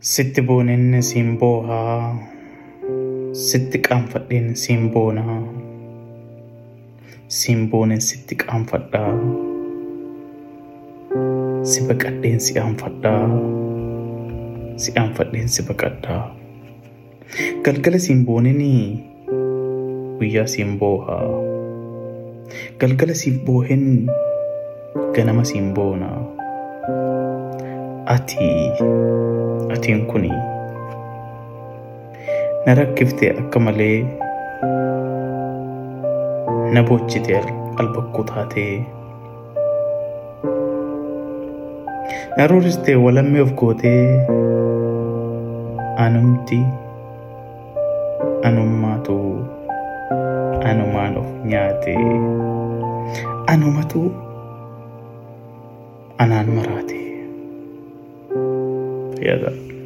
Sitti booneen siin boohaa, sitti qaanfadheen siin boonaa, siin booneen sitti qaanfadhaa, si baqadheen si aanfadhaa, si aanfadheen si baqadhaa. Galgala siin booneen guyyaa siin boohaa, galgala siif boohen ganama siin boonaa. Ati atiin kuni na rakkiftee akka malee na boochitee albakkuu taatee na rooristee walammee of gootee anumti anummaatu anumaan of nyaate anumatu anaan maraate. Fayyadaa.